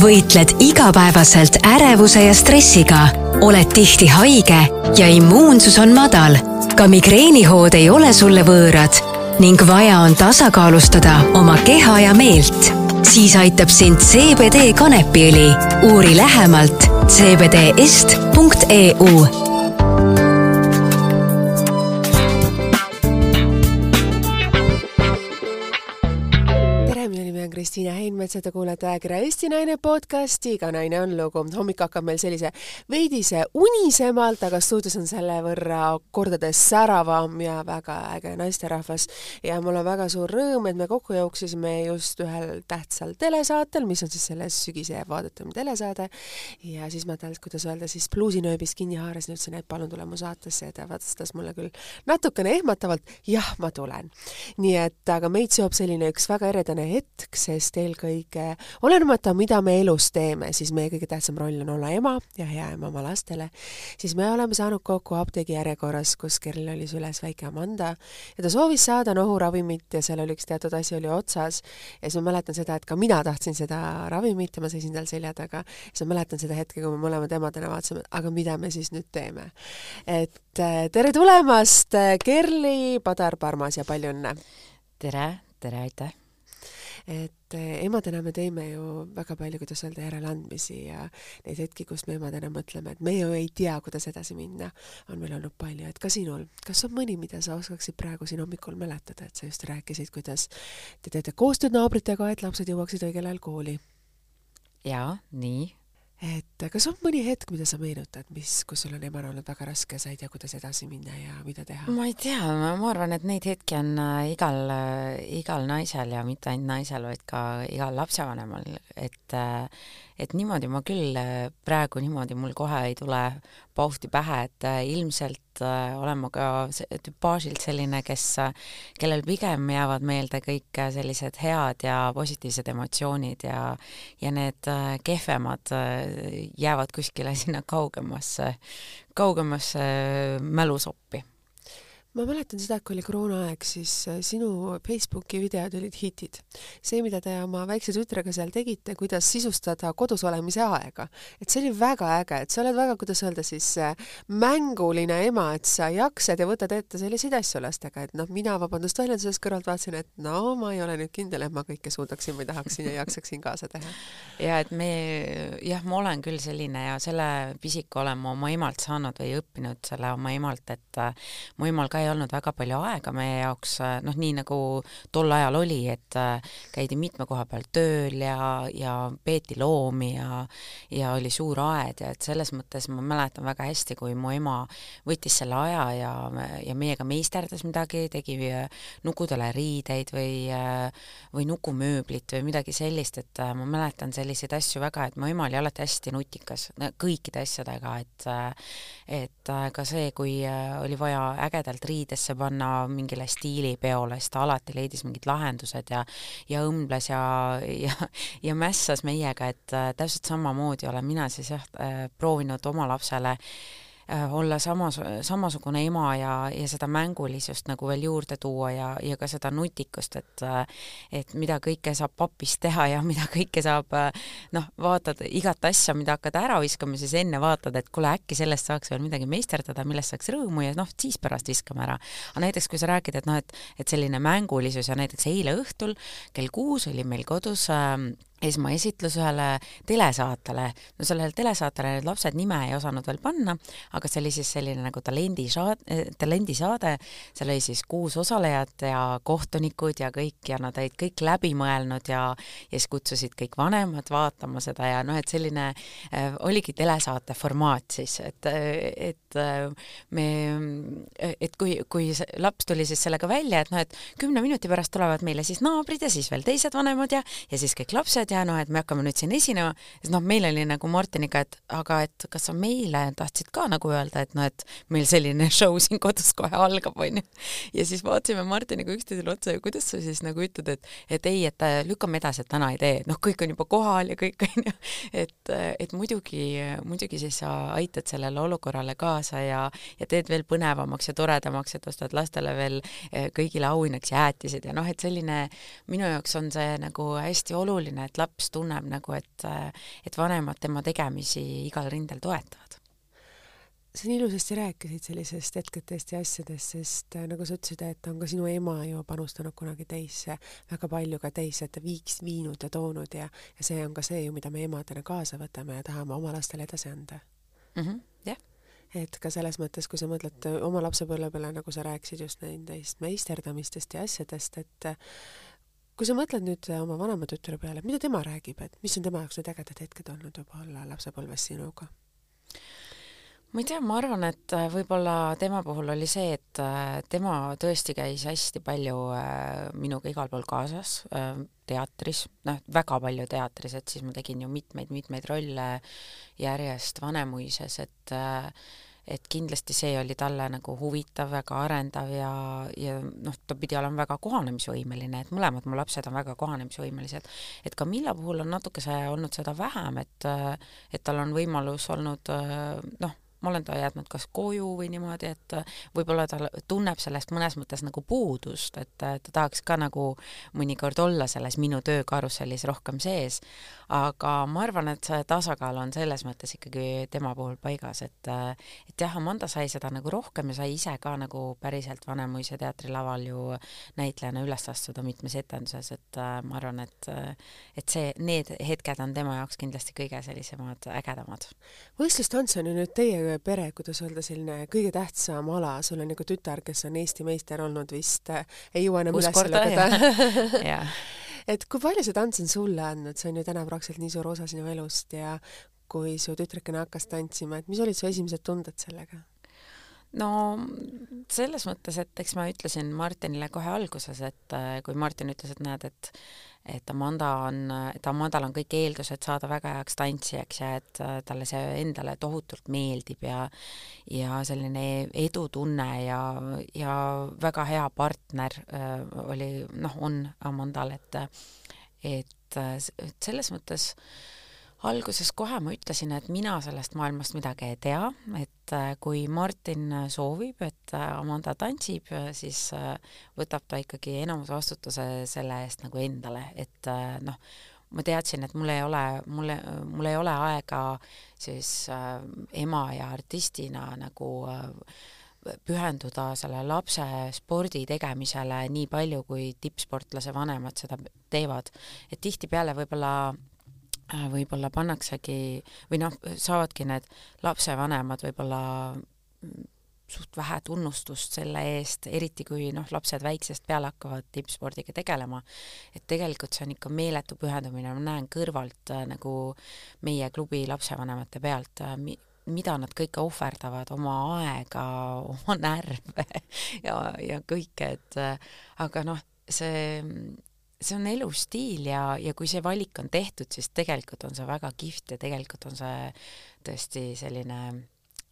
võitled igapäevaselt ärevuse ja stressiga, oled tihti haige ja immuunsus on madal. ka migreenihood ei ole sulle võõrad ning vaja on tasakaalustada oma keha ja meelt. siis aitab sind CBD kanepiõli. uuri lähemalt cbdest.eu Kristiina Heinmets ja te kuulete ajakirja Eesti Naine podcasti Iga naine on lugu. hommik hakkab meil sellise veidise unisemalt, aga stuudios on selle võrra kordades säravam ja väga äge naisterahvas. ja mul on väga suur rõõm, et me kokku jooksisime just ühel tähtsal telesaatel, mis on siis selles sügise vaadatum telesaade. ja siis ma talt, kuidas öelda, siis pluusinööbis kinni haarasin, ütlesin, et palun tule mu saatesse ja ta vastas mulle küll natukene ehmatavalt, jah, ma tulen. nii et, aga meid seob selline üks väga eredane hetk, sest eelkõige, olenemata, mida me elus teeme, siis meie kõige tähtsam roll on olla ema ja hea ema oma lastele, siis me oleme saanud kokku apteegi järjekorras, kus kellel oli süles väike Amanda ja ta soovis saada nohuravimit ja seal oli üks teatud asi oli otsas ja siis ma mäletan seda, et ka mina tahtsin seda ravimit ja ma seisin tal selja taga, siis ma mäletan seda hetke, kui me mõlemad emadena vaatasime, aga mida me siis nüüd teeme. et äh, tere tulemast, äh, Kerli Padar-Parmas ja palju õnne! tere, tere, aitäh! et eh, emadena me teeme ju väga palju, kuidas öelda, järeleandmisi ja neid hetki, kus me emadena mõtleme, et me ju ei tea, kuidas edasi minna, on meil olnud palju, et ka sinul, kas on mõni, mida sa oskaksid praegu siin hommikul mäletada, et sa just rääkisid, kuidas te teete koostööd naabritega, et lapsed jõuaksid õigel ajal kooli? jaa, nii et kas on mõni hetk, mida sa meenutad, mis, kus sul on emana olnud väga raske, sa ei tea, kuidas edasi minna ja mida teha? ma ei tea, ma arvan, et neid hetki on äh, igal, äh, igal naisel ja mitte ainult naisel, vaid ka igal lapsevanemal, et äh, et niimoodi ma küll praegu niimoodi mul kohe ei tule pauhti pähe, et ilmselt olen ma ka tüpaažilt selline, kes, kellel pigem jäävad meelde kõik sellised head ja positiivsed emotsioonid ja ja need kehvemad jäävad kuskile sinna kaugemasse, kaugemasse mälusoppi ma mäletan seda, et kui oli koroonaaeg, siis äh, sinu Facebooki videod olid hitid. see, mida te oma väikse tütrega seal tegite, kuidas sisustada kodus olemise aega, et see oli väga äge, et sa oled väga, kuidas öelda siis, äh, mänguline ema, et sa jaksad ja võtad ette selliseid asju lastega, et noh, mina, vabandust väljendusest kõrvalt vaatasin, et no ma ei ole nüüd kindel, et ma kõike suudaksin või tahaksin ja jaksaksin kaasa teha. ja et me, jah, ma olen küll selline ja selle pisiku olen ma oma emalt saanud või õppinud selle oma emalt, et äh, mu emal ka ei olnud väga palju aega meie jaoks, noh, nii nagu tol ajal oli, et äh, käidi mitme koha peal tööl ja, ja peeti loomi ja ja oli suur aed ja et selles mõttes ma mäletan väga hästi, kui mu ema võttis selle aja ja, ja meiega meisterdas midagi, tegi äh, nukudele riideid või äh, või nukumööblit või midagi sellist, et ma mäletan selliseid asju väga, et mu ema oli alati hästi nutikas kõikide asjadega, et et ka see, kui oli vaja ägedalt riidesse panna mingile stiilipeole, siis ta alati leidis mingid lahendused ja ja õmbles ja, ja, ja mässas meiega, et äh, täpselt samamoodi olen mina siis jah äh,, proovinud oma lapsele äh, olla samas, samasugune ema ja, ja seda mängulisust nagu veel juurde tuua ja, ja ka seda nutikust, et äh, et mida kõike saab papist teha ja mida kõike saab äh, noh, vaatad igat asja, mida hakkad ära viskama, siis enne vaatad, et kuule, äkki sellest saaks veel midagi meisterdada, millest saaks rõõmu ja noh, siis pärast viskame ära. aga näiteks, kui sa räägid, et noh, et, et selline mängulisus ja näiteks eile õhtul kell kuus oli meil kodus äh, esmaesitlus ühele telesaatele, no sellele telesaatele need lapsed nime ei osanud veel panna, aga see oli siis selline nagu talendisaade, eh, talendisaade, seal oli siis kuus osalejat ja kohtunikud ja kõik ja nad olid kõik läbi mõelnud ja ja siis kutsusid kõik vanemad vaatama seda ja noh, et selline äh, oligi telesaate formaat siis, et, et äh, me, et kui, kui laps tuli siis sellega välja, et noh, et kümne minuti pärast tulevad meile siis naabrid ja siis veel teised vanemad ja, ja siis kõik lapsed tead ja noh, et me hakkame nüüd siin esinema, siis noh, meil oli nagu Martiniga, et aga et kas sa meile tahtsid ka nagu öelda, et noh, et meil selline show siin kodus kohe algab, onju. ja siis vaatasime Martiniga üksteisele otsa ja kuidas sa siis nagu ütled, et et ei, et äh, lükkame edasi, et täna ei tee, et noh, kõik on juba kohal ja kõik onju, et, et muidugi, muidugi siis sa aitad sellele olukorrale kaasa ja, ja teed veel põnevamaks ja toredamaks, et ostad lastele veel äh, kõigile auhinnaks jäätised ja noh, et selline minu jaoks on see nagu hästi oluline, et laps tunneb nagu, et, et vanemad tema tegemisi igal rindel toetavad sa nii ilusasti rääkisid sellisest hetketest ja asjadest, sest äh, nagu sa ütlesid, et on ka sinu ema ju panustanud kunagi teisse väga palju ka teisse, et ta viiks, viinud ja toonud ja, ja see on ka see ju, mida me emadena kaasa võtame ja tahame oma lastele edasi anda mm. -hmm, jah et ka selles mõttes, kui sa mõtled oma lapsepõlve peale, nagu sa rääkisid just nendest meisterdamistest ja asjadest, et kui sa mõtled nüüd oma vanema tütre peale, mida tema räägib, et mis on tema jaoks need ägedad hetked olnud võib-olla lapsepõlves sinuga? ma ei tea, ma arvan, et äh, võib-olla tema puhul oli see, et äh, tema tõesti käis hästi palju äh, minuga igal pool kaasas, teatris, noh, väga palju teatris, et siis ma tegin ju mitmeid-mitmeid rolle järjest Vanemuises, et et kindlasti see oli talle nagu huvitav, väga arendav ja, ja noh, ta pidi olema väga kohanemisvõimeline, et mõlemad mu lapsed on väga kohanemisvõimelised. et Camilla puhul on natuke see olnud seda vähem, et et tal on võimalus olnud noh, ma olen ta jätnud kas koju või niimoodi, et äh, võib-olla ta tunneb sellest mõnes mõttes nagu puudust, et äh, ta tahaks ka nagu mõnikord olla selles minu töökarussellis rohkem sees, aga ma arvan, et see tasakaal on selles mõttes ikkagi tema puhul paigas, et äh, et jah, Amanda sai seda nagu rohkem ja sai ise ka nagu päriselt Vanemuise teatrilaval ju näitlejana üles astuda mitmes etenduses, et ma arvan, et et see, need hetked on tema jaoks kindlasti kõige sellisemad ägedamad. võistlustants on ju nüüd teie pere, kuidas öelda, selline kõige tähtsam ala, sul on nagu tütar, kes on Eesti meister olnud vist, ei jõua enam üles lugeda. et kui palju see tants on sulle andnud, see on ju täna praktiliselt nii suur osa sinu elust ja kui su tütrekene hakkas tantsima, et mis olid su esimesed tunded sellega? no selles mõttes, et eks ma ütlesin Martinile kohe alguses, et äh, kui Martin ütles, et näed, et et Amanda on, et Amandal on kõik eeldused saada väga heaks tantsijaks ja et äh, talle see endale tohutult meeldib ja ja selline edutunne ja, ja väga hea partner äh, oli, noh, on Amandal, et et, et selles mõttes äh, alguses kohe ma ütlesin, et mina sellest maailmast midagi ei tea, et äh, kui Martin soovib, et äh, Amanda tantsib, siis äh, võtab ta ikkagi enamus vastutuse selle eest nagu endale, et noh, ma teadsin, et mul ei ole, mul, mul ei ole aega siis ema ja artistina nagu pühenduda selle lapse spordi tegemisele nii palju, kui tippsportlase vanemad seda teevad. et tihtipeale võib-olla võib-olla pannaksegi või noh, saavadki need lapsevanemad võib-olla mm, suht vähe tunnustust selle eest, eriti kui noh, lapsed väiksest peale hakkavad tippspordiga tegelema. et tegelikult see on ikka meeletu pühendumine, ma näen kõrvalt äh, nagu meie klubi lapsevanemate pealt äh, mi, mida nad kõike ohverdavad, oma aega, oma närve ja, ja kõike, et äh, aga noh, see see on elustiil ja, ja kui see valik on tehtud, siis tegelikult on see väga kihvt ja tegelikult on see tõesti selline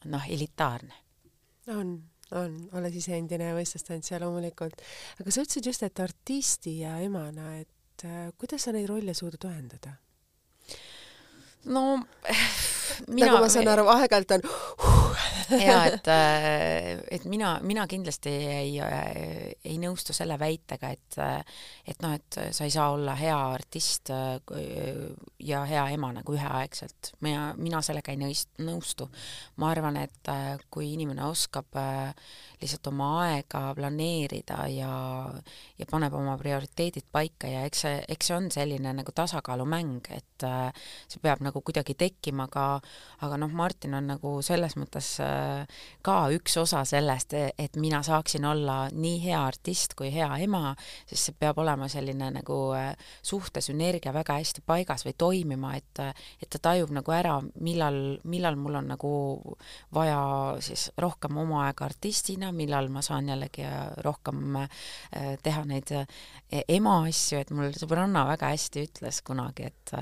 noh, elitaarne. on, on, olles ise endine võistlustantsija loomulikult. aga sa ütlesid just, et artisti ja emana, et äh, kuidas sa neid rolle suudad ühendada? no mina nagu ma saan aru, aeg-ajalt on ja et, äh, et mina, mina kindlasti ei, äh, ei nõustu selle väitega, et et noh, et sa ei saa olla hea artist äh, ja hea ema nagu üheaegselt. mina, mina sellega ei nõist, nõustu. ma arvan, et kui inimene oskab lihtsalt oma aega planeerida ja, ja paneb oma prioriteedid paika ja eks see, eks see on selline nagu tasakaalumäng, et see peab nagu kuidagi tekkima ka, aga noh, Martin on nagu selles mõttes ka üks osa sellest, et mina saaksin olla nii hea artist kui hea ema, sest see peab olema selline nagu äh, suhtesünergia väga hästi paigas või toimima, et et ta tajub nagu ära, millal, millal mul on nagu vaja siis rohkem oma aega artistina, millal ma saan jällegi äh, rohkem äh, teha neid ema asju, et mul sõbranna väga hästi ütles kunagi, et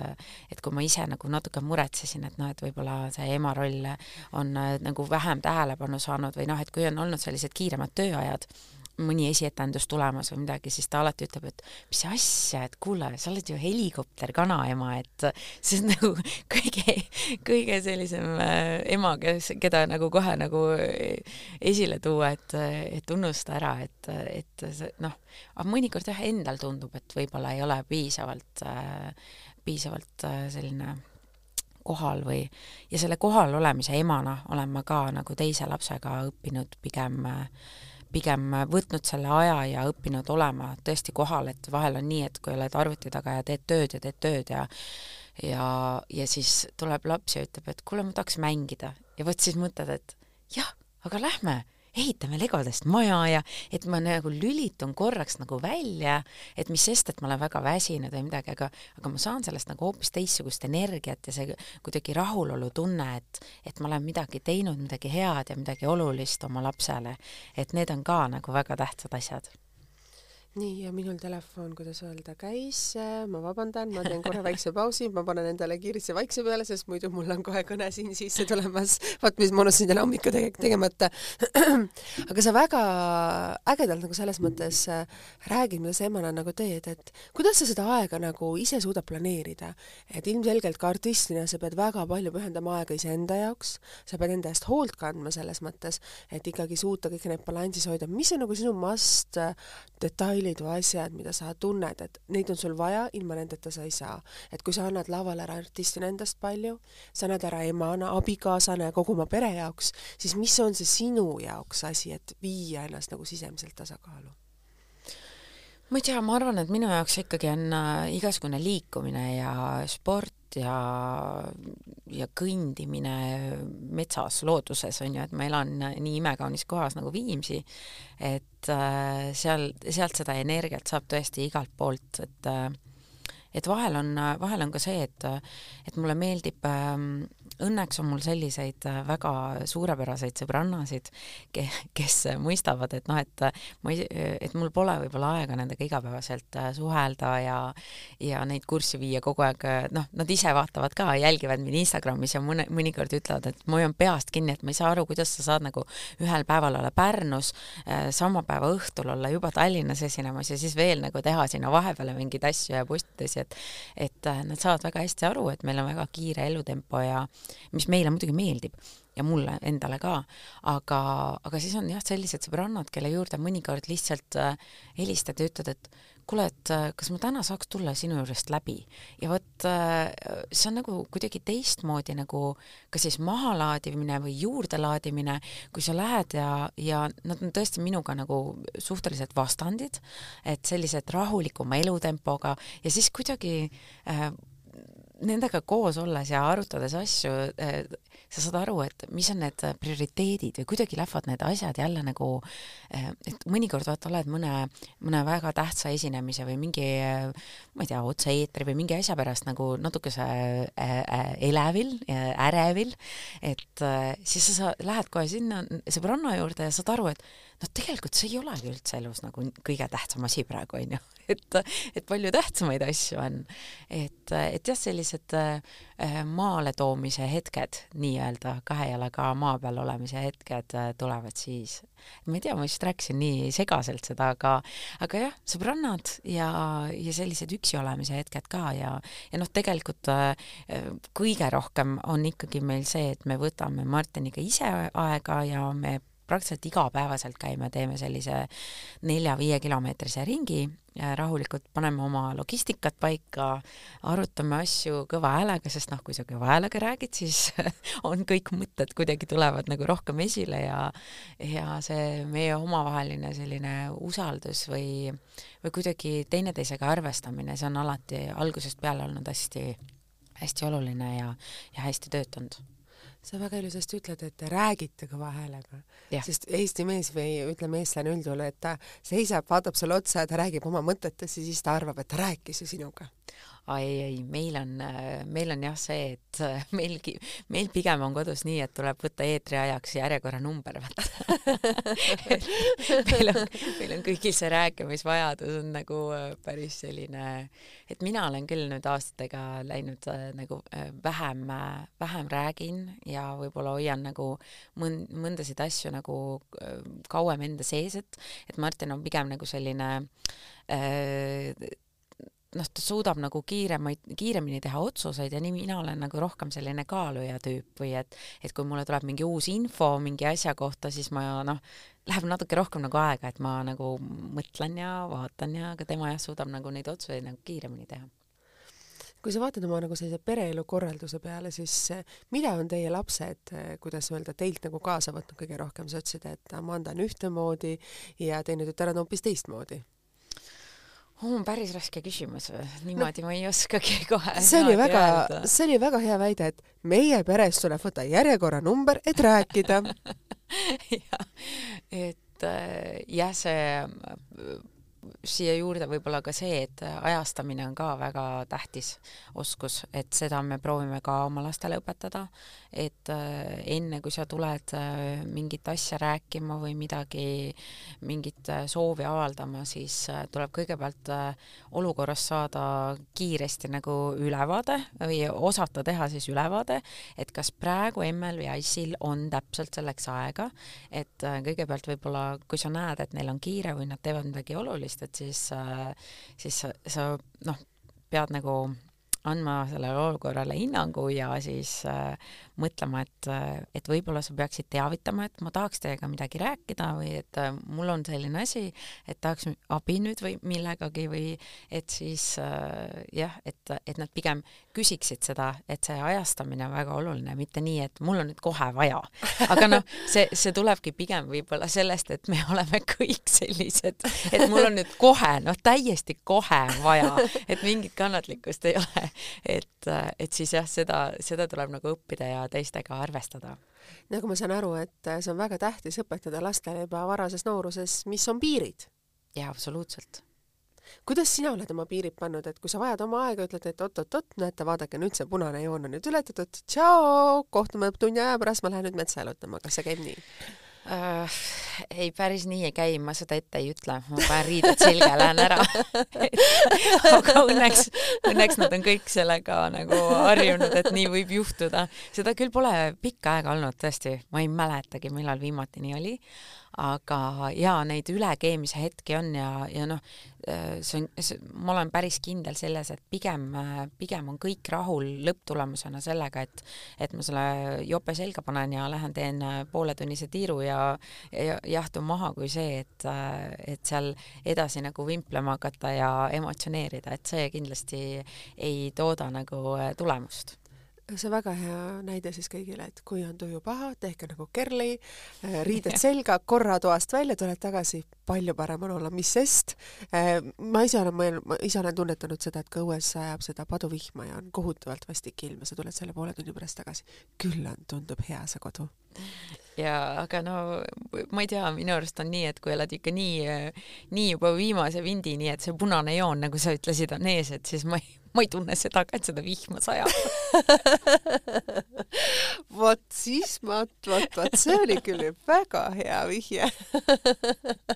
et kui ma ise nagu natuke muretsesin, et noh, et võib-olla see ema roll on nagu vähem tähelepanu saanud või noh, et kui on olnud sellised kiiremad tööajad, mõni esietendus tulemas või midagi, siis ta alati ütleb, et mis asja, et kuule, sa oled ju helikopter kanaema, et see on nagu kõige, kõige sellisem äh, ema, kes, keda nagu kohe nagu esile tuua, et, et unnusta ära, et, et noh, aga mõnikord jah, endal tundub, et võib-olla ei ole piisavalt äh, piisavalt äh, selline kohal või, ja selle kohal olemise emana olen ma ka nagu teise lapsega õppinud pigem pigem võtnud selle aja ja õppinud olema tõesti kohal, et vahel on nii, et kui oled arvuti taga ja teed tööd ja teed tööd ja ja, ja siis tuleb laps ja ütleb, et kuule, ma tahaks mängida. Ja vot siis mõtled, et jah, aga lähme ehitame legodest maja ja et ma nagu lülitun korraks nagu välja, et mis sest, et ma olen väga väsinud või midagi, aga, aga ma saan sellest nagu hoopis teistsugust energiat ja see kuidagi rahulolutunne, et, et ma olen midagi teinud, midagi head ja midagi olulist oma lapsele. et need on ka nagu väga tähtsad asjad nii, ja minul telefon, kuidas öelda, käis, ma vabandan, ma teen korra väikse pausi, ma panen endale kiiresti vaikse peale, sest muidu mul on kohe kõne siin sisse tulemas. vaat, mis ma unustasin täna hommikul tege tegemata. aga sa väga ägedalt nagu selles mõttes äh, räägid, mida sa emana nagu teed, et kuidas sa seda aega nagu ise suudad planeerida. et ilmselgelt ka artistina sa pead väga palju pühendama aega iseenda jaoks, sa pead enda eest hoolt kandma selles mõttes, et ikkagi suuta kõik need balansis hoida. mis on nagu sinu must äh, detail detailid või asjad, mida sa tunned, et neid on sul vaja, ilma nendeta sa ei saa. et kui sa annad lavale ära artistina endast palju, sa annad ära emana, abikaasana ja kogu oma pere jaoks, siis mis on see sinu jaoks asi, et viia ennast nagu sisemiselt tasakaalu? Ma ei tea, ma arvan, et minu jaoks ikkagi on äh, igasugune liikumine ja sport ja, ja kõndimine metsas, looduses on ju, et ma elan nii imekaunis kohas nagu Viimsi, et äh, seal, sealt seda energiat saab tõesti igalt poolt, et äh, et vahel on, vahel on ka see, et, et mulle meeldib äh, õnneks on mul selliseid äh, väga suurepäraseid sõbrannasid, kes mõistavad, et noh, et ma ei, et mul pole võib-olla aega nendega igapäevaselt äh, suhelda ja ja neid kurssi viia kogu aeg, äh, noh, nad ise vaatavad ka, jälgivad mind Instagramis ja mõne, mõnikord ütlevad, et ma hoian peast kinni, et ma ei saa aru, kuidas sa saad nagu ühel päeval olla Pärnus, sama päeva õhtul olla juba Tallinnas esinemas ja siis veel nagu teha sinna vahepeale mingeid asju ja postitusi, et et nad saavad väga hästi aru, et meil on väga kiire elutempo ja mis meile muidugi meeldib ja mulle endale ka, aga, aga siis on jah, sellised sõbrannad, kelle juurde mõnikord lihtsalt äh, helistad ja ütled, et kuule, et äh, kas ma täna saaks tulla sinu juurest läbi? Ja vot äh, see on nagu kuidagi teistmoodi nagu kas siis mahalaadimine või juurdelaadimine, kui sa lähed ja, ja nad on tõesti minuga nagu suhteliselt vastandid, et sellised rahulikuma elutempoga ja siis kuidagi äh, nendega koos olles ja arutades asju, eh, sa saad aru, et mis on need prioriteedid või kuidagi lähevad need asjad jälle nagu, eh, et mõnikord vaata, oled mõne, mõne väga tähtsa esinemise või mingi, ma ei tea, otse-eetri või mingi asja pärast nagu natukese eh, elevil, ärevil, et siis sa lähed kohe sinna sõbranna juurde ja saad aru, et noh, tegelikult see ei olegi üldse elus nagu kõige tähtsam asi praegu, on ju. et, et palju tähtsamaid asju on. et, et jah, sellised äh, maale toomise hetked nii-öelda, kahe jalaga maa peal olemise hetked äh, tulevad siis. ma ei tea, ma vist rääkisin nii segaselt seda, aga, aga jah, sõbrannad ja, ja sellised üksi olemise hetked ka ja, ja noh, tegelikult äh, kõige rohkem on ikkagi meil see, et me võtame Martiniga ise aega ja me praktiliselt igapäevaselt käime, teeme sellise nelja-viie kilomeetrise ringi, rahulikult paneme oma logistikat paika, arutame asju kõva häälega, sest noh, kui sa kõva häälega räägid, siis on kõik mõtted kuidagi tulevad nagu rohkem esile ja ja see meie omavaheline selline usaldus või, või kuidagi teineteisega arvestamine, see on alati algusest peale olnud hästi, hästi oluline ja, ja hästi töötanud sa väga ilusasti ütled, et te räägite kõva häälega, sest Eesti mees või ütleme, eestlane üldjuhul, et ta seisab, vaatab sulle otsa ja ta räägib oma mõtetest ja siis ta arvab, et ta rääkis ju sinuga ei, ei, meil on, meil on jah see, et meil, meil pigem on kodus nii, et tuleb võtta eetriajaks järjekorranumber, meil on, meil on kõigil see rääkimisvajadus on nagu äh, päris selline, et mina olen küll nüüd aastatega läinud äh, nagu äh, vähem, vähem räägin ja võib-olla hoian nagu mõn-, mõndasid asju nagu kauem enda sees, et, et Martin on pigem nagu selline äh, noh, ta suudab nagu kiiremaid, kiiremini teha otsuseid ja nii mina olen nagu rohkem selline kaaluja tüüp või et, et kui mulle tuleb mingi uus info mingi asja kohta, siis ma noh, läheb natuke rohkem nagu aega, et ma nagu mõtlen ja vaatan ja, aga tema jah, suudab nagu neid otsuseid nagu kiiremini teha. Kui sa vaatad oma nagu sellise pereelu korralduse peale, siis eh, mida on teie lapsed, eh, kuidas öelda, teilt nagu kaasa võtnud kõige rohkem, sa ütlesid, et Amanda on ühtemoodi ja teine tütar on hoopis teistmoodi oh,. päris raske küsimus, niimoodi no, ma ei oskagi kohe. see oli väga, see oli väga hea väide, et meie peres tuleb võtta järjekorranumber, et rääkida jah, et äh, jah, see siia juurde võib-olla ka see, et ajastamine on ka väga tähtis oskus, et seda me proovime ka oma lastele õpetada, et äh, enne kui sa tuled äh, mingit asja rääkima või midagi, mingit äh, soovi avaldama, siis tuleb kõigepealt olukorrast saada kiiresti nagu ülevaade või osata teha siis ülevaade, et kas praegu emmel või Aisil on täpselt selleks aega, et kõigepealt võib-olla, kui sa näed, et neil on kiire või nad teevad midagi olulist, et siis, siis sa, sa noh, pead nagu andma sellele olukorrale hinnangu ja siis äh, mõtlema, et, et võib-olla sa peaksid teavitama, et ma tahaks teiega midagi rääkida või et äh, mul on selline asi, et tahaks abi nüüd või millegagi või et siis äh, jah, et, et nad pigem küsiksid seda, et see ajastamine on väga oluline, mitte nii, et mul on nüüd kohe vaja. aga noh, see, see tulebki pigem võib-olla sellest, et me oleme kõik sellised, et mul on nüüd kohe, noh, täiesti kohe vaja, et mingit kannatlikkust ei ole. Et, et siis jah, seda, seda tuleb nagu õppida ja teistega arvestada. nagu ma saan aru, et see on väga tähtis õpetada lastele juba varases nooruses, mis on piirid. jaa, absoluutselt kuidas sina oled oma piirid pannud, et kui sa vajad oma aega, ütled, et oot-oot-oot, näete, vaadake nüüd see punane joon on nüüd ületatud, tšau, kohtume tunni aja pärast, ma lähen nüüd metsa jalutama, kas see käib nii? Äh,? ei, päris nii ei käi, ma seda ette ei ütle, ma panen riided selga ja lähen ära aga õnneks, õnneks nad on kõik sellega nagu harjunud, et nii võib juhtuda. seda küll pole pikka aega olnud tõesti, ma ei mäletagi, millal viimati nii oli aga jaa, neid ülekeemise hetki on ja, ja noh, äh, see on, ma olen päris kindel selles, et pigem, pigem on kõik rahul lõpptulemusena sellega, et et ma selle jope selga panen ja lähen teen pooletunnise tiiru ja, ja jahtun maha, kui see, et, et seal edasi nagu vimplema hakata ja emotsioneerida, et see kindlasti ei tooda nagu tulemust see väga hea näide siis kõigile, et kui on tuju paha, tehke nagu Kerli, äh, riided selga, korra toast välja, tuled tagasi, palju parem on olla, mis sest. Äh, ma ise olen mõelnud, ma ise olen tunnetanud seda, et kui õues sajab seda paduvihma ja on kohutavalt vastik ilm ja sa tuled selle poole tunni pärast tagasi, küll on, tundub hea see kodu ja aga no ma ei tea, minu arust on nii, et kui oled ikka nii, nii juba viimase vindini, et see punane joon, nagu sa ütlesid, on ees, et siis ma ei, ma ei tunne seda ka, et seda vihma sajab. Vot siis ma, vot, vot see oli küll väga hea vihje.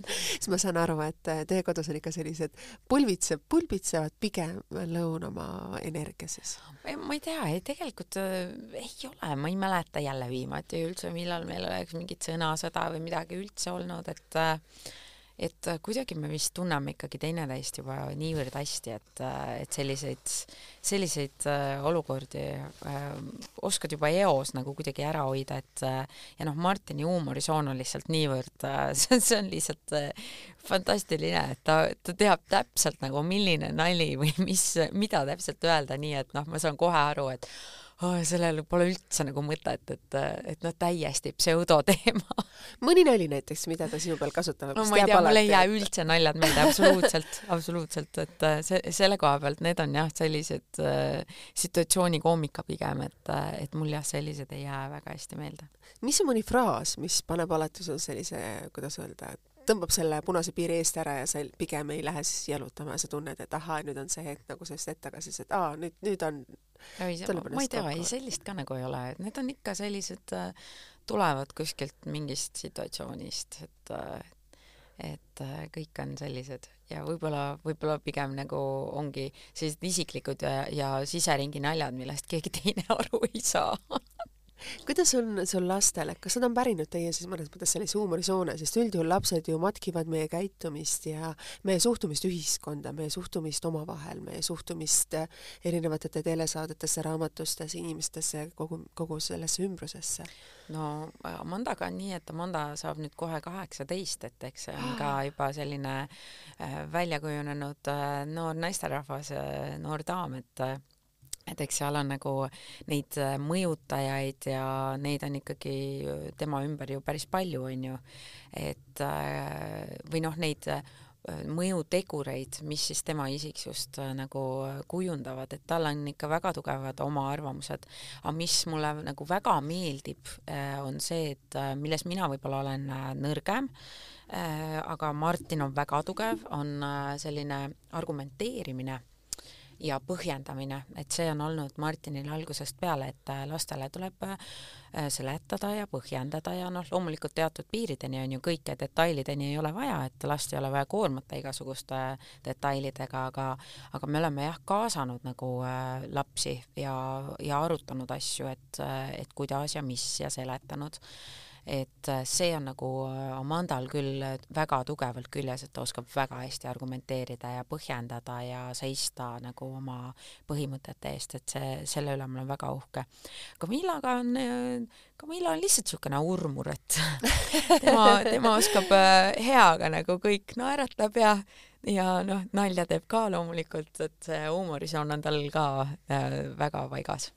Siis ma saan aru, et teie kodus on ikka sellised pulbitsev, pulbitsevad pigem lõunamaa energia siis? ma ei tea, ei tegelikult äh, ei ole, ma ei mäleta jälle viimati üldse, millal meil oleks mingit sõnasõda või midagi üldse olnud, et äh, et äh, kuidagi me vist tunneme ikkagi teineteist juba niivõrd hästi, et, äh, et selliseid, selliseid äh, olukordi äh, oskad juba eos nagu kuidagi ära hoida, et ja noh, Martini huumorisoon on lihtsalt niivõrd äh,, see on lihtsalt äh, fantastiline, et ta, ta teab täpselt nagu, milline nali või mis, mida täpselt öelda, nii et noh, ma saan kohe aru, et oh, sellel pole üldse nagu mõtet, et, et noh, täiesti pseudoteema. mõni nali näiteks, mida ta sinu peal kasutab? no ma ei tea, mul ei jää üldse naljad meelde, absoluutselt, absoluutselt, et äh, see, selle koha pealt need on jah, sellised äh, situatsioonikoomika pigem, et, äh, et mul jah, sellised ei jää väga hästi meelde. mis on mõni fraas, mis paneb alati sul sellise, kuidas öelda, et tõmbab selle punase piiri eest ära ja sa pigem ei lähe siis jalutama ja sa tunned, et ahaa, nüüd on see hetk nagu sellest hetk tagasi, et aa, nüüd, nüüd on ei, ma ei tea, ei sellist ka nagu ei ole, et need on ikka sellised äh,, tulevad kuskilt mingist situatsioonist, et äh, et äh, kõik on sellised. Ja võib-olla, võib-olla pigem nagu ongi sellised isiklikud ja, ja siseringi naljad, millest keegi teine aru ei saa kuidas on sul lastel, et kas nad on pärinud teie siis mõnes mõttes sellise huumorisoone, sest üldjuhul lapsed ju matkivad meie käitumist ja meie suhtumist ühiskonda, meie suhtumist omavahel, meie suhtumist erinevatesse telesaadetesse, raamatustesse, inimestesse, kogu, kogu sellesse ümbrusesse? no Amandaga on nii, et Amanda saab nüüd kohe kaheksateist, et eks see on ka juba selline äh, välja kujunenud äh, noor naisterahvas, äh, noor daam, et et eks seal on nagu neid äh, mõjutajaid ja neid on ikkagi tema ümber ju päris palju, on ju. et äh, või noh, neid äh, mõjutegureid, mis siis tema isiksust nagu kujundavad, et tal on ikka väga tugevad oma arvamused. aga mis mulle nagu väga meeldib, on see, et milles mina võib-olla olen nõrgem, aga Martin on väga tugev, on selline argumenteerimine ja põhjendamine, et see on olnud Martinil algusest peale, et äh, lastele tuleb äh, seletada ja põhjendada ja noh, loomulikult teatud piirideni on ju kõike, detailideni ei ole vaja, et last ei ole vaja koormata igasuguste detailidega, aga aga me oleme jah, kaasanud nagu äh, lapsi ja, ja arutanud asju, et, et kuidas ja mis ja seletanud et äh, see on nagu äh, Amandal küll väga tugevalt küljes, et ta oskab väga hästi argumenteerida ja põhjendada ja seista nagu oma põhimõtete eest, et see, selle üle ma olen väga uhke. Camillaga on, Camilla on lihtsalt niisugune urmur, et tema, tema oskab äh, heaga nagu kõik naeratab ja ja noh, nalja teeb ka loomulikult, et see huumorisoon on tal ka äh, väga paigas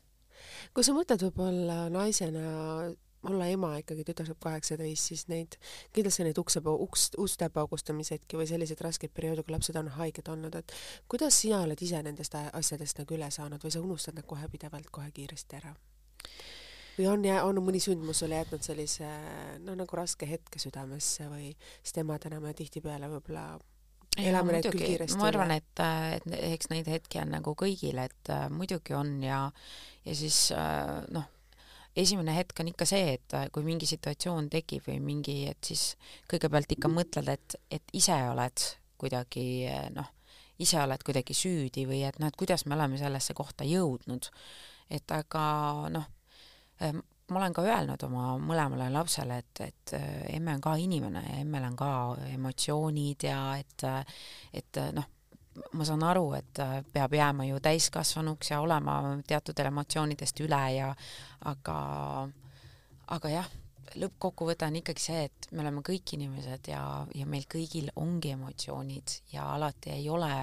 kui sa mõtled võib-olla naisena olla ema ikkagi, tütar saab kaheksateist, siis neid, kindlasti neid ukse, uks, uste paugustamishetki või selliseid raskeid perioode, kui lapsed on haiged olnud, et kuidas sina oled ise nendest asjadest nagu üle saanud või sa unustad need kohe pidevalt, kohe kiiresti ära? või on, on mõni sündmus sulle jätnud sellise noh, nagu raske hetke südamesse või sest emadena me tihtipeale võib-olla elame neid küll kiiresti ma arvan, et, et eks neid hetki on nagu kõigil, et äh, muidugi on ja ja siis äh, noh, esimene hetk on ikka see, et äh, kui mingi situatsioon tekib või mingi, et siis kõigepealt ikka mõtled, et, et ise oled kuidagi äh, noh, ise oled kuidagi süüdi või et noh, et kuidas me oleme sellesse kohta jõudnud. et aga noh, ähm, ma olen ka öelnud oma mõlemale lapsele, et, et äh, emme on ka inimene ja emmel on ka emotsioonid ja et, et noh, ma saan aru, et äh, peab jääma ju täiskasvanuks ja olema teatud emotsioonidest üle ja aga, aga jah, lõppkokkuvõte on ikkagi see, et me oleme kõik inimesed ja, ja meil kõigil ongi emotsioonid ja alati ei ole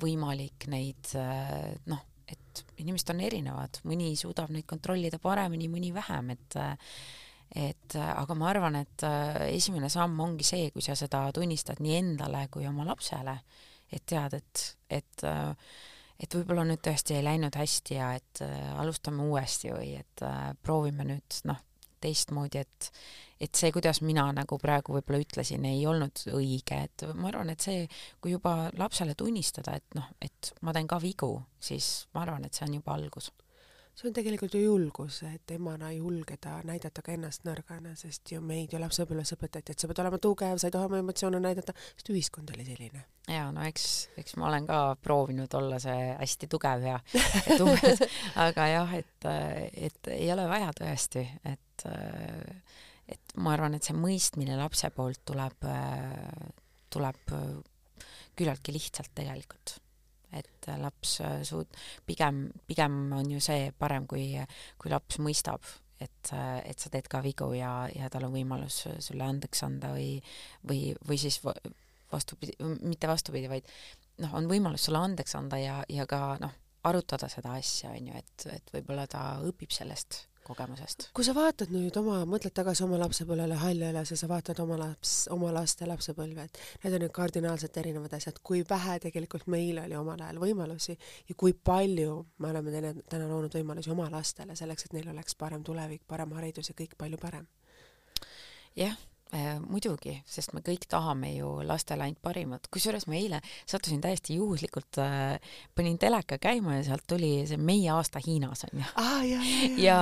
võimalik neid äh, noh, et inimesed on erinevad, mõni suudab neid kontrollida paremini, mõni vähem, et et aga ma arvan, et äh, esimene samm ongi see, kui sa seda tunnistad nii endale kui oma lapsele et tead, et, et et võib-olla nüüd tõesti ei läinud hästi ja et äh, alustame uuesti või et äh, proovime nüüd noh, teistmoodi, et et see, kuidas mina nagu praegu võib-olla ütlesin, ei olnud õige, et ma arvan, et see, kui juba lapsele tunnistada, et noh, et ma teen ka vigu, siis ma arvan, et see on juba algus see on tegelikult ju julgus, et emana julgeda näidata ka ennast nõrgana, sest ju meid ju lapsepõlves õpetati, et sa pead olema tugev, sa ei tohi oma emotsioone näidata, sest ühiskond oli selline. ja no eks, eks ma olen ka proovinud olla see hästi tugev ja tugev, aga jah, et, et ei ole vaja tõesti, et, et ma arvan, et see mõistmine lapse poolt tuleb, tuleb küllaltki lihtsalt tegelikult et laps äh, suud-, pigem, pigem on ju see parem, kui, kui laps mõistab, et, et sa teed ka vigu ja, ja tal on võimalus sulle andeks anda või, või, või siis vastupidi, mitte vastupidi, vaid noh, on võimalus sulle andeks anda ja, ja ka noh, arutada seda asja, on ju, et, et võib-olla ta õpib sellest kogemusest. kui sa vaatad nüüd oma, mõtled tagasi oma lapsepõlvele Haljõelas ja sa vaatad oma laps, oma laste lapsepõlve, et need on ju kardinaalselt erinevad asjad, kui vähe tegelikult meil oli omal ajal võimalusi ja kui palju me oleme täna, täna loonud võimalusi oma lastele selleks, et neil oleks parem tulevik, parem haridus ja kõik palju parem. jah Äh, muidugi, sest me kõik tahame ju lastele ainult parimat, kusjuures ma eile sattusin täiesti juhuslikult äh,, panin teleka käima ja sealt tuli see Meie aasta Hiinas onju ah,. ja, ja, ja.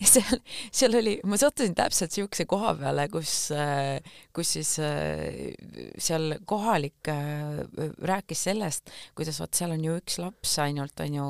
ja seal, seal oli, ma sattusin täpselt siukse koha peale, kus äh,, kus siis äh, seal kohalik äh, rääkis sellest, kuidas vot seal on ju üks laps ainult onju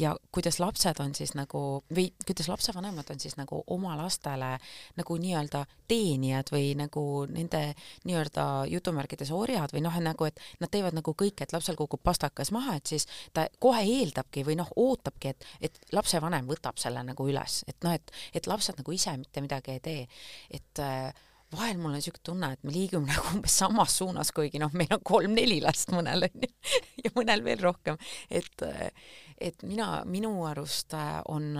ja kuidas lapsed on siis nagu või kuidas lapsevanemad on siis nagu oma lastele nagu nii-öelda teenijad teenijad või nagu nende nii-öelda jutumärkides orjad või noh, nagu et nad teevad nagu kõik, et lapsel kukub pastakas maha, et siis ta kohe eeldabki või noh, ootabki, et, et lapsevanem võtab selle nagu üles, et noh, et, et lapsed nagu ise mitte midagi ei tee. et äh, vahel mul on niisugune tunne, et me liigume nagu umbes samas suunas, kuigi noh, meil on kolm-neli last mõnel onju ja mõnel veel rohkem, et et mina, minu arust on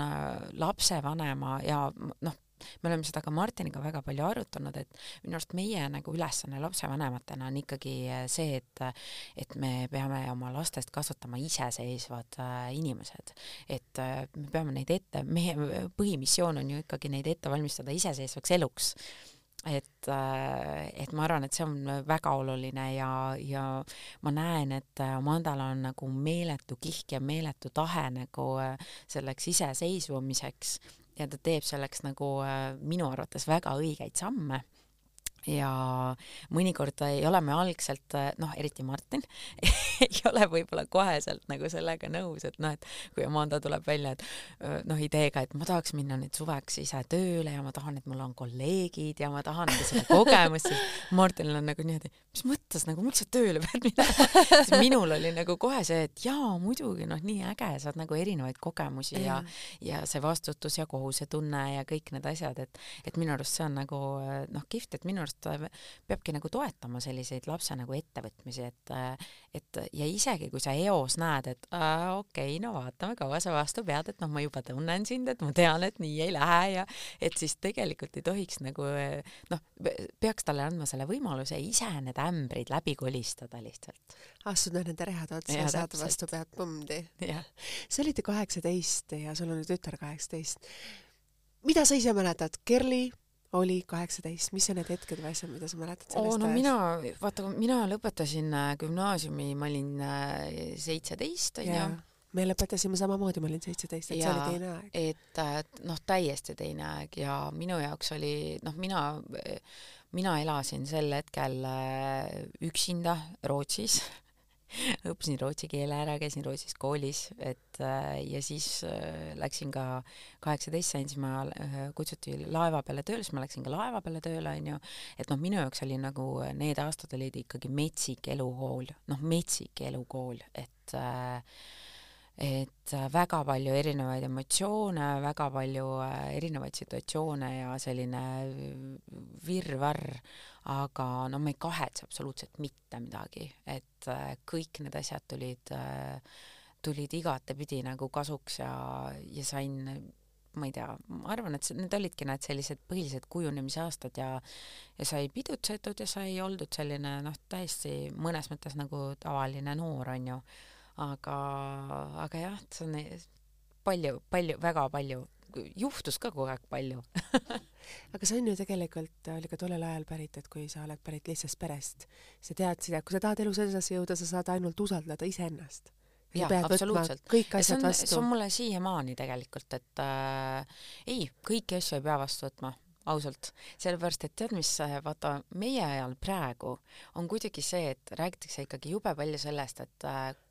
lapsevanema ja noh, me oleme seda ka Martiniga väga palju arutanud, et minu arust meie nagu ülesanne lapsevanematena on ikkagi see, et et me peame oma lastest kasvatama iseseisvad äh, inimesed. et äh, me peame neid ette, meie põhimissioon on ju ikkagi neid ette valmistada iseseisvaks eluks et, äh, et ma arvan, et see on väga oluline ja, ja ma näen, et Amandal on nagu meeletu kihk ja meeletu tahe nagu selleks iseseisvumiseks ja ta teeb selleks nagu äh, minu arvates väga õigeid samme ja mõnikord ei ole me algselt noh, eriti Martin ei ole võib-olla koheselt nagu sellega nõus, et noh, et kui Amanda tuleb välja, et noh, ideega, et ma tahaks minna nüüd suveks ise tööle ja ma tahan, et mul on kolleegid ja ma tahan nagu seda kogemust, siis Martinil on nagu niimoodi, mis mõttes nagu, miks sa tööle pead minema? Minul oli nagu kohe see, et jaa, muidugi noh, nii äge, saad nagu erinevaid kogemusi ja ja see vastutus ja kohusetunne ja kõik need asjad, et et minu arust see on nagu noh, kihvt, et minu arust peabki nagu toetama selliseid lapse nagu ettevõtmisi, et et ja isegi kui sa eos näed, et okei okay,, no vaatame, kaua sa vastu pead, et noh, ma juba tunnen sind, et ma tean, et nii ei lähe ja et siis tegelikult ei tohiks nagu noh, peaks talle andma selle võimaluse ise need ämbrid läbi kolistada lihtsalt. astuda nende rehade otsa ja saada vastu pead pomdi. sa olid ju kaheksateist ja sul on nüüd tütar kaheksateist. mida sa ise mäletad, Kerli oli kaheksateist, mis on need hetked või asjad, mida sa mäletad sellest oh, no ajast? mina, vaata, mina lõpetasin äh, gümnaasiumi, ma olin äh, seitseteist, onju. me lõpetasime samamoodi, ma olin seitseteist, et ja, see oli teine aeg. et äh, noh, täiesti teine aeg ja minu jaoks oli, noh, mina, mina elasin sel hetkel üksinda Rootsis õppisin rootsi keele ära, käisin Rootsis koolis, et äh, ja siis äh, läksin ka, kaheksateist sain, siis ma äh, kutsuti laeva peale tööle, siis ma läksin ka laeva peale tööle, onju. et noh, minu jaoks oli nagu need aastad olid ikkagi metsik elukool, noh, metsik elukool, et äh, et väga palju erinevaid emotsioone, väga palju erinevaid situatsioone ja selline virvarr aga no ma ei kahetse absoluutselt mitte midagi, et äh, kõik need asjad tulid, äh, tulid igatepidi nagu kasuks ja, ja sain ma ei tea, ma arvan, et need olidki need sellised põhilised kujunemise aastad ja ja sai pidutsetud ja sai oldud selline noh, täiesti mõnes mõttes nagu tavaline noor, on ju. Aga, aga jah, see on palju, palju, väga palju juhtus ka kogu aeg palju aga see on ju tegelikult, oli ka tollel ajal pärit, et kui sa oled pärit lihtsast perest, sa teadsid, et kui sa tahad elus edasi jõuda, sa saad ainult usaldada iseennast. jah, absoluutselt. kõik asjad on, vastu. see on mulle siiamaani tegelikult, et äh, ei, kõiki asju ei pea vastu võtma ausalt, sellepärast et tead, mis vaata meie ajal praegu on kuidagi see, et räägitakse ikkagi jube palju sellest, et äh, Äh,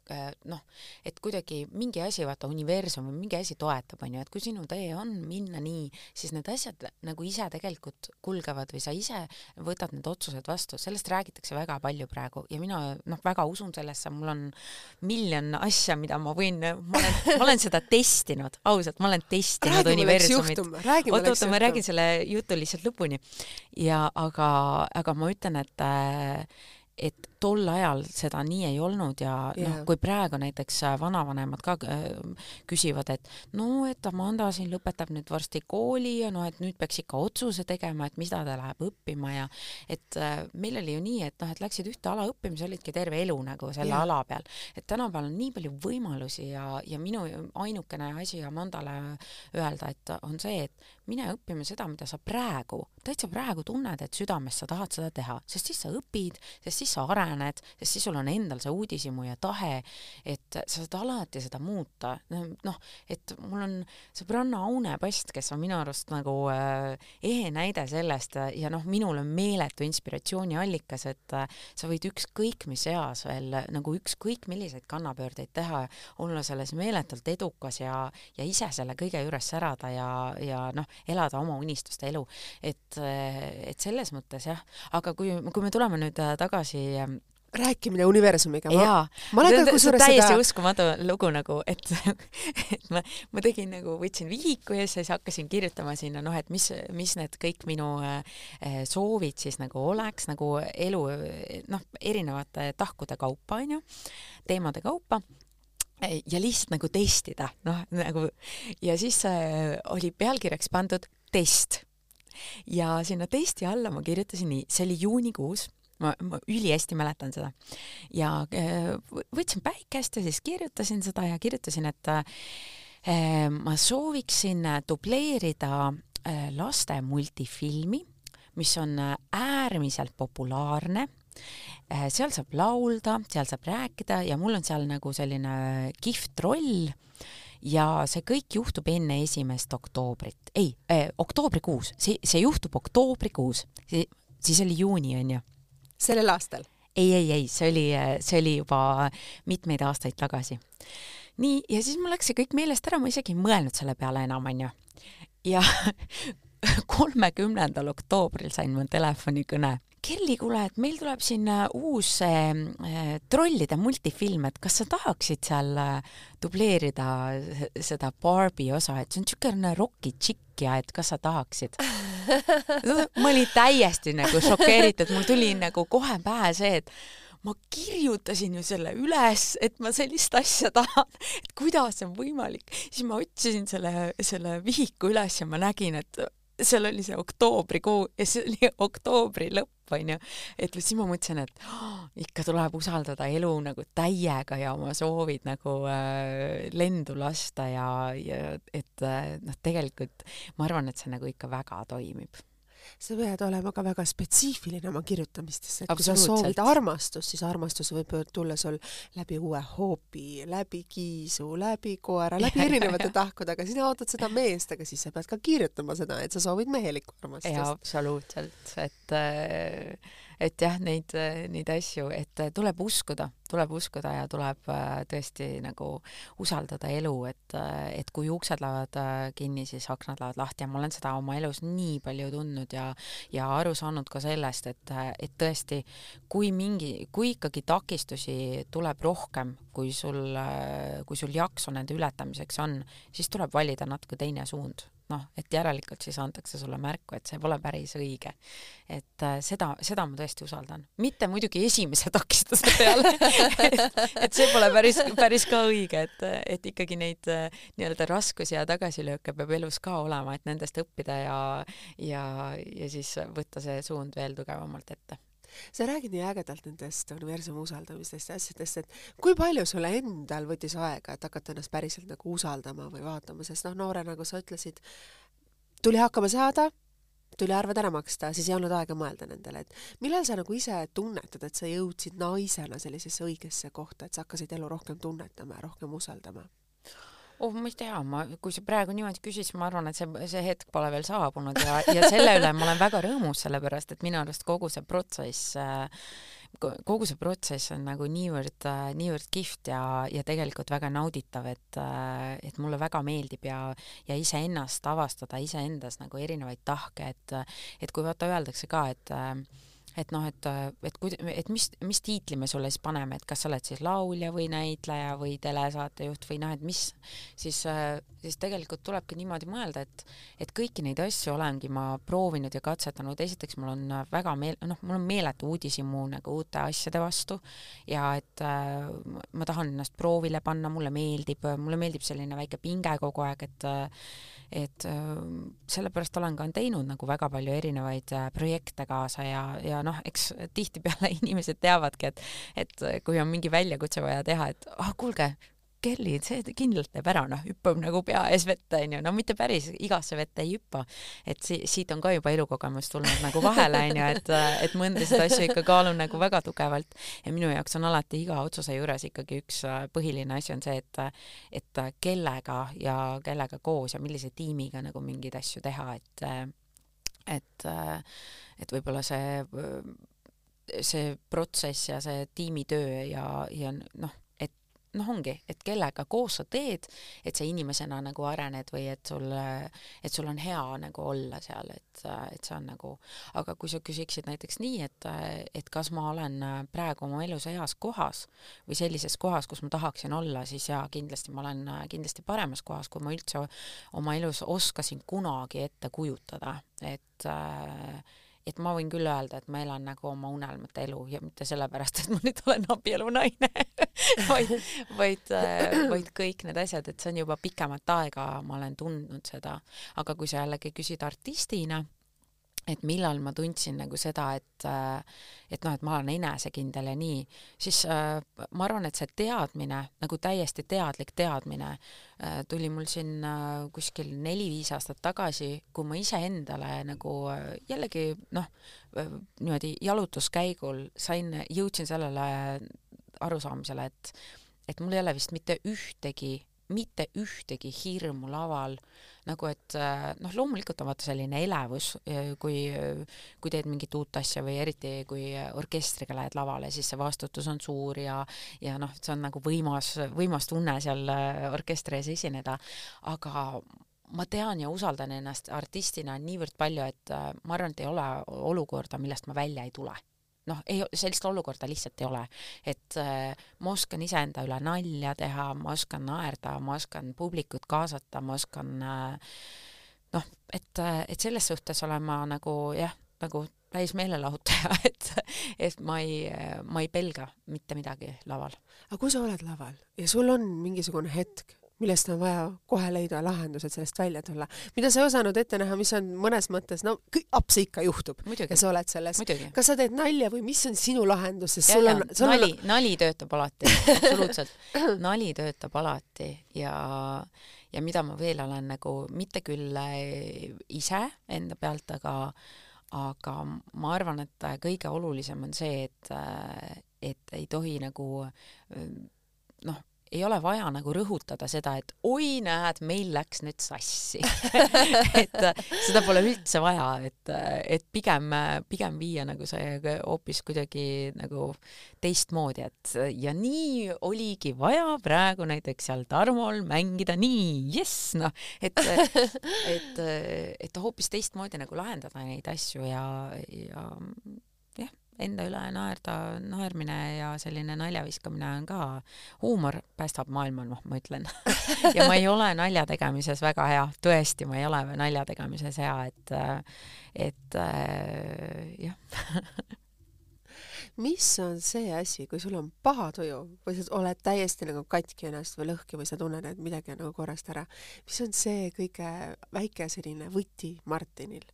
noh, et kuidagi mingi asi, vaata universum või mingi asi toetab, on ju, et kui sinu tee on minna nii, siis need asjad nagu ise tegelikult kulgevad või sa ise võtad need otsused vastu, sellest räägitakse väga palju praegu ja mina noh, väga usun sellesse, mul on miljon asja, mida ma võin, ma olen, ma olen seda testinud, ausalt, ma olen testinud universumit. oot-oot, ma räägin selle jutu lihtsalt lõpuni. ja aga, aga ma ütlen, et äh, et tol ajal seda nii ei olnud ja yeah. noh, kui praegu näiteks äh, vanavanemad ka äh, küsivad, et no, et Amanda siin lõpetab nüüd varsti kooli ja noh, et nüüd peaks ikka otsuse tegema, et mida ta läheb õppima ja et äh, meil oli ju nii, et noh, et läksid ühte ala õppima, sa olidki terve elu nagu selle yeah. ala peal. et tänapäeval on nii palju võimalusi ja, ja minu ainukene asi Amandale öelda, et on see, et mine õppima seda, mida sa praegu, täitsa praegu tunned, et südames sa tahad seda teha, sest siis sa õpid, sest siis sa arened, sest siis sul on endal see uudishimu ja tahe, et sa saad alati seda muuta. noh, et mul on sõbranna Aune Past, kes on minu arust nagu äh, ehe näide sellest ja noh, minul on meeletu inspiratsiooniallikas, et äh, sa võid ükskõik mis eas veel nagu ükskõik milliseid kannapöördeid teha, olla selles meeletult edukas ja, ja ise selle kõige juures särada ja, ja noh, elada oma unistuste elu. et, et selles mõttes jah, aga kui, kui me tuleme nüüd äh, tagasi rääkimine universumiga. jaa, ma olen ka kusjuures täiesti seda uskumatu lugu nagu, et, et ma, ma tegin nagu, võtsin vihiku ja siis hakkasin kirjutama sinna noh, et mis, mis need kõik minu äh, soovid siis nagu oleks nagu elu noh, erinevate tahkude kaupa onju, teemade kaupa ja lihtsalt nagu testida, noh nagu ja siis äh, oli pealkirjaks pandud test. ja sinna testi alla ma kirjutasin nii, see oli juunikuus, ma, ma ülihästi mäletan seda. ja äh, võtsin päikest ja siis kirjutasin seda ja kirjutasin, et äh, ma sooviksin dubleerida äh, laste multifilmi, mis on äärmiselt populaarne. Seal saab laulda, seal saab rääkida ja mul on seal nagu selline kihvt roll. Ja see kõik juhtub enne esimest oktoobrit, ei äh,, oktoobrikuus, see, see juhtub oktoobrikuus, siis oli juuni onju. Sellel aastal? ei, ei, ei, see oli, see oli juba mitmeid aastaid tagasi. nii, ja siis mul läks see kõik meelest ära, ma isegi ei mõelnud selle peale enam, onju. ja kolmekümnendal oktoobril sain ma telefonikõne Kelly, kuule, et meil tuleb siin äh, uus äh, trollide multifilm, et kas sa tahaksid seal äh, dubleerida seda Barbi osa, et see on niisugune roki tšikk ja et kas sa tahaksid ma olin täiesti nagu šokeeritud, mul tuli nagu kohe pähe see, et ma kirjutasin ju selle üles, et ma sellist asja tahan, et kuidas on võimalik. siis ma otsisin selle, selle vihiku üles ja ma nägin, et seal oli see oktoobrikuu ja see oli oktoobri lõpp, onju. et siis ma mõtlesin, et oh, ikka tuleb usaldada elu nagu täiega ja oma soovid nagu äh, lendu lasta ja, ja et äh, noh, tegelikult ma arvan, et see nagu ikka väga toimib sa pead olema ka väga spetsiifiline oma kirjutamistesse, et kui sa soovid armastust, siis armastus võib tulla sul läbi uue hoobi, läbi kiisu, läbi koera, läbi erinevate tahkudega, sina ootad seda meest, aga siis sa pead ka kirjutama seda, et sa soovid mehelikku armastust. absoluutselt, et äh, et jah, neid, neid asju, et tuleb uskuda, tuleb uskuda ja tuleb äh, tõesti nagu usaldada elu, et, et kui uksed lähevad äh, kinni, siis aknad lähevad lahti ja ma olen seda oma elus nii palju tundnud ja, ja aru saanud ka sellest, et, et tõesti, kui mingi, kui ikkagi takistusi tuleb rohkem, kui sul, kui sul jaksu nende ületamiseks on, siis tuleb valida natuke teine suund noh, et järelikult siis antakse sulle märku, et see pole päris õige. et äh, seda, seda ma tõesti usaldan, mitte muidugi esimese takistuse peale et, see pole päris, päris ka õige, et, et ikkagi neid äh, nii-öelda raskusi ja tagasilööke peab elus ka olema, et nendest õppida ja, ja, ja siis võtta see suund veel tugevamalt ette sa räägid nii ägedalt nendest universumi usaldamistest ja asjadest, et kui palju sulle endal võttis aega, et hakata ennast päriselt nagu usaldama või vaatama, sest noh, noore, nagu sa ütlesid, tuli hakkama saada, tuli arved ära maksta, siis ei olnud aega mõelda nendele, et millal sa nagu ise tunnetad, et sa jõudsid naisena sellisesse õigesse kohta, et sa hakkasid elu rohkem tunnetama ja rohkem usaldama? Oh, ma ei tea, ma, kui sa praegu niimoodi küsid, siis ma arvan, et see, see hetk pole veel saabunud ja, ja selle üle ma olen väga rõõmus, sellepärast et minu arust kogu see protsess äh, kogu see protsess on nagu niivõrd, äh, niivõrd kihvt ja, ja tegelikult väga nauditav, et, äh, et mulle väga meeldib ja, ja iseennast avastada, iseendas nagu erinevaid tahke, et, et kui vaata, öeldakse ka, et et noh, et, et kui, et mis, mis tiitli me sulle siis paneme, et kas sa oled siis laulja või näitleja või telesaatejuht või noh, et mis, siis, siis tegelikult tulebki niimoodi mõelda, et, et kõiki neid asju olengi ma proovinud ja katsetanud, esiteks mul on väga meel-, noh, mul on meeletu uudishimu nagu uute asjade vastu ja et äh, ma tahan ennast proovile panna, mulle meeldib, mulle meeldib selline väike pinge kogu aeg, et et äh, sellepärast olen ka teinud nagu väga palju erinevaid äh, projekte kaasa ja, ja noh, eks tihtipeale inimesed teavadki, et et kui on mingi väljakutse vaja teha, et ah kuulge, Kelly, see kindlalt teeb ära, noh, hüppab nagu pea ees vette, onju, no mitte päris igasse vette ei hüppa. et si siit on ka juba elukogemus tulnud nagu vahele, onju, et, et mõndasid asju ikka kaalun nagu väga tugevalt ja minu jaoks on alati iga otsuse juures ikkagi üks äh, põhiline asi on see, et, et kellega ja kellega koos ja millise tiimiga nagu mingeid asju teha, et, et, et võib-olla see see protsess ja see tiimitöö ja, ja noh, noh, ongi, et kellega koos sa teed, et sa inimesena nagu arened või et sul, et sul on hea nagu olla seal, et, et see on nagu, aga kui sa küsiksid näiteks nii, et, et kas ma olen praegu oma elus heas kohas või sellises kohas, kus ma tahaksin olla, siis jaa, kindlasti ma olen kindlasti paremas kohas, kui ma üldse oma elus oskasin kunagi ette kujutada, et äh, et ma võin küll öelda, et ma elan nagu oma unelmate elu ja mitte sellepärast, et ma nüüd olen abielunaine vaid, vaid, äh, vaid kõik need asjad, et see on juba pikemat aega, ma olen tundnud seda. aga kui sa jällegi küsid artistina, et millal ma tundsin nagu seda, et et noh, et ma olen enesekindel ja nii, siis äh, ma arvan, et see teadmine, nagu täiesti teadlik teadmine äh, tuli mul siin äh, kuskil neli-viis aastat tagasi, kui ma iseendale nagu äh, jällegi noh äh,, niimoodi jalutuskäigul sain, jõudsin sellele arusaamisele, et et mul ei ole vist mitte ühtegi, mitte ühtegi hirmu laval äh, nagu et äh, noh, loomulikult on vaata selline elevus, äh, kui, kui teed mingit uut asja või eriti kui orkestriga lähed lavale, siis see vastutus on suur ja, ja noh, see on nagu võimas, võimas tunne seal äh, orkestri ees esineda, aga ma tean ja usaldan ennast artistina niivõrd palju, et ma arvan, et ei ole olukorda, millest ma välja ei tule noh, ei, sellist olukorda lihtsalt ei ole. et äh, ma oskan iseenda üle nalja teha, ma oskan naerda, ma oskan publikut kaasata, ma oskan äh, noh, et, äh, et selles suhtes olen ma nagu jah, nagu täis meelelahutaja, et, et ma ei, ma ei pelga mitte midagi laval. aga kui sa oled laval ja sul on mingisugune hetk, millest on vaja kohe leida lahendused, sellest välja tulla, mida sa ei osanud ette näha, mis on mõnes mõttes, no aps ikka juhtub Muidugi. ja sa oled selles. kas sa teed nalja või mis on sinu lahendus, sest sul on, sul nali on..., nali töötab alati, absoluutselt. nali töötab alati ja, ja mida ma veel olen nagu, mitte küll äh, ise enda pealt, aga aga ma arvan, et kõige olulisem on see, et, äh, et ei tohi nagu noh, ei ole vaja nagu rõhutada seda, et oi, näed, meil läks nüüd sassi. Et äh, seda pole üldse vaja, et, äh, et pigem, pigem viia nagu see hoopis kuidagi nagu teistmoodi, et ja nii oligi vaja praegu näiteks seal Tarmol mängida. Nii, jess, noh, et, et, et hoopis teistmoodi nagu lahendada neid asju ja, ja enda üle naerda, naermine ja selline nalja viskamine on ka, huumor päästab maailma, noh, ma ütlen ja ma ei ole nalja tegemises väga hea, tõesti, ma ei ole nalja tegemises hea, et, et äh, jah mis on see asi, kui sul on paha tuju või sa oled täiesti nagu katki ennast või lõhki või sa tunned, et midagi on nagu korrast ära, mis on see kõige väike selline võti Martinil,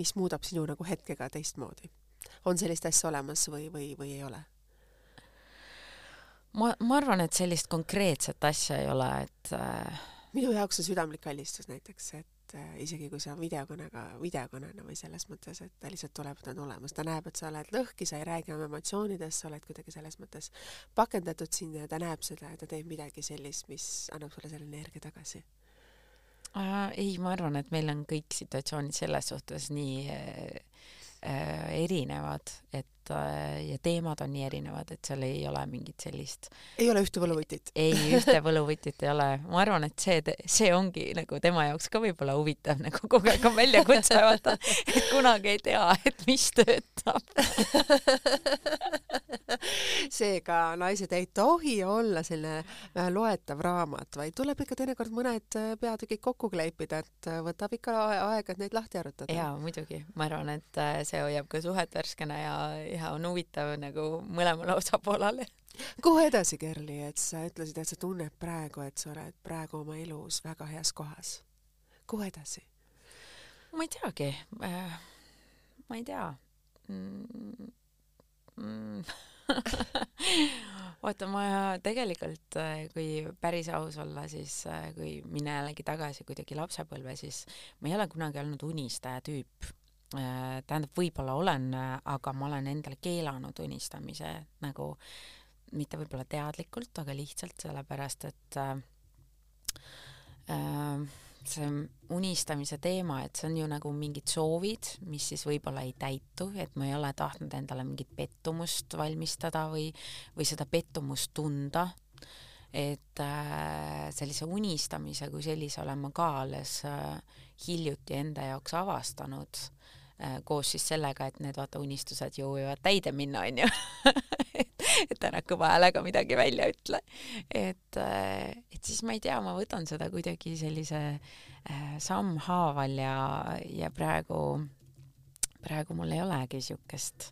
mis muudab sinu nagu hetkega teistmoodi? On sellist asja olemas või, või, või ei ole? ma, ma arvan, et sellist konkreetset asja ei ole, et äh... minu jaoks on südamlik kallistus näiteks, et äh, isegi kui sa videokõnega, videokõnena või selles mõttes, et ta lihtsalt tuleb, ta on olemas, ta näeb, et sa oled lõhki, sa ei räägi oma emotsioonidest, sa oled kuidagi selles mõttes pakendatud sinna ja ta näeb seda ja ta teeb midagi sellist, mis annab sulle selle energia tagasi äh,. ei, ma arvan, et meil on kõik situatsioonid selles suhtes nii äh, erinevad, et äh, ja teemad on nii erinevad, et seal ei ole mingit sellist ei ole ühte võluvõtit? ei, ühte võluvõtit ei ole. ma arvan, et see, see ongi nagu tema jaoks ka võib-olla huvitav nagu kogu aeg on väljakutse, vaata, et kunagi ei tea, et mis töötab seega naised ei tohi olla selline äh, loetav raamat, vaid tuleb ikka teinekord mõned äh, peatükid kokku kleepida, et äh, võtab ikka aega, et neid lahti arutada. jaa, muidugi. ma arvan, et see hoiab ka suhet värskena ja, ja on huvitav nagu mõlemale osapoolele kuhu edasi, Kerli, et sa ütlesid, et sa tunned praegu, et sa oled praegu oma elus väga heas kohas. kuhu edasi? ma ei teagi äh,. ma ei tea mm,. Mm. vaata, ma tegelikult, äh, kui päris aus olla, siis äh, kui minna jällegi tagasi kuidagi lapsepõlve, siis ma ei ole kunagi olnud unistaja tüüp. Äh, tähendab, võib-olla olen, aga ma olen endale keelanud unistamise nagu mitte võib-olla teadlikult, aga lihtsalt sellepärast, et äh, see unistamise teema, et see on ju nagu mingid soovid, mis siis võib-olla ei täitu, et ma ei ole tahtnud endale mingit pettumust valmistada või, või seda pettumust tunda. et äh, sellise unistamise kui sellise olen ma ka alles äh, hiljuti enda jaoks avastanud äh, koos siis sellega, et need vaata unistused ju võivad täide minna, onju et ära kõva häälega midagi välja ütle. et, äh, et siis ma ei tea, ma võtan seda kuidagi sellise äh, sammhaaval ja, ja praegu, praegu mul ei olegi siukest,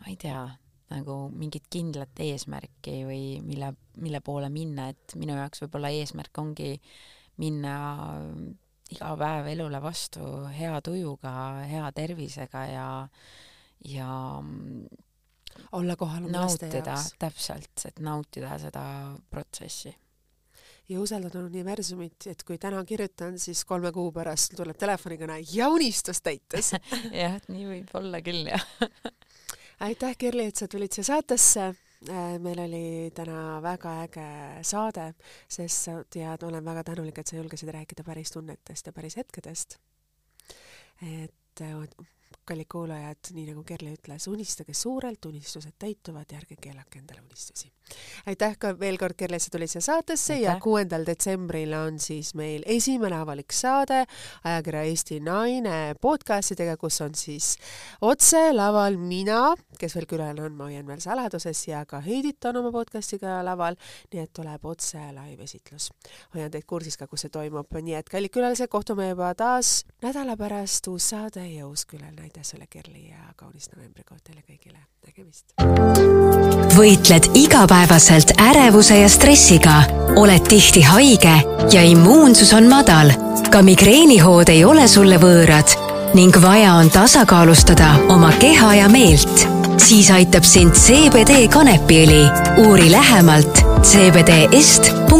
ma ei tea, nagu mingit kindlat eesmärki või mille, mille poole minna, et minu jaoks võib-olla eesmärk ongi minna iga päev elule vastu hea tujuga, hea tervisega ja, ja olla kohal oma laste jaoks. täpselt, et nautida seda protsessi. ja usaldada universumit, et kui täna kirjutan, siis kolme kuu pärast tuleb telefonikõne ja unistus täitus jah, nii võib olla küll, jah aitäh, Kirli, et sa tulid siia saatesse meil oli täna väga äge saade, sest sa tead, olen väga tänulik, et sa julgesid rääkida päris tunnetest ja päris hetkedest. et äh, kallid kuulajad, nii nagu Kerli ütles, unistage suurelt, unistused täituvad ja ärge keelake endale unistusi. aitäh ka veel kord, Kerli, et sa tulid siia saatesse aitäh. ja kuuendal detsembril on siis meil esimene avalik saade ajakirja Eesti Naine podcastidega, kus on siis otse laval mina, kes veel küll on, ma hoian veel saladuses ja ka Heidit on oma podcastiga laval, nii et tuleb otse live-esitlus. hoian teid kursis ka, kus see toimub, nii et kallid külalised, kohtume juba taas nädala pärast, uus saade ja uus külaline aitäh sulle, Kerli, ja kaunist novembrikuud teile kõigile, nägemist! võitled igapäevaselt ärevuse ja stressiga, oled tihti haige ja immuunsus on madal. ka migreenihood ei ole sulle võõrad ning vaja on tasakaalustada oma keha ja meelt. siis aitab sind CBD kanepiõli. uuri lähemalt cbdest.eu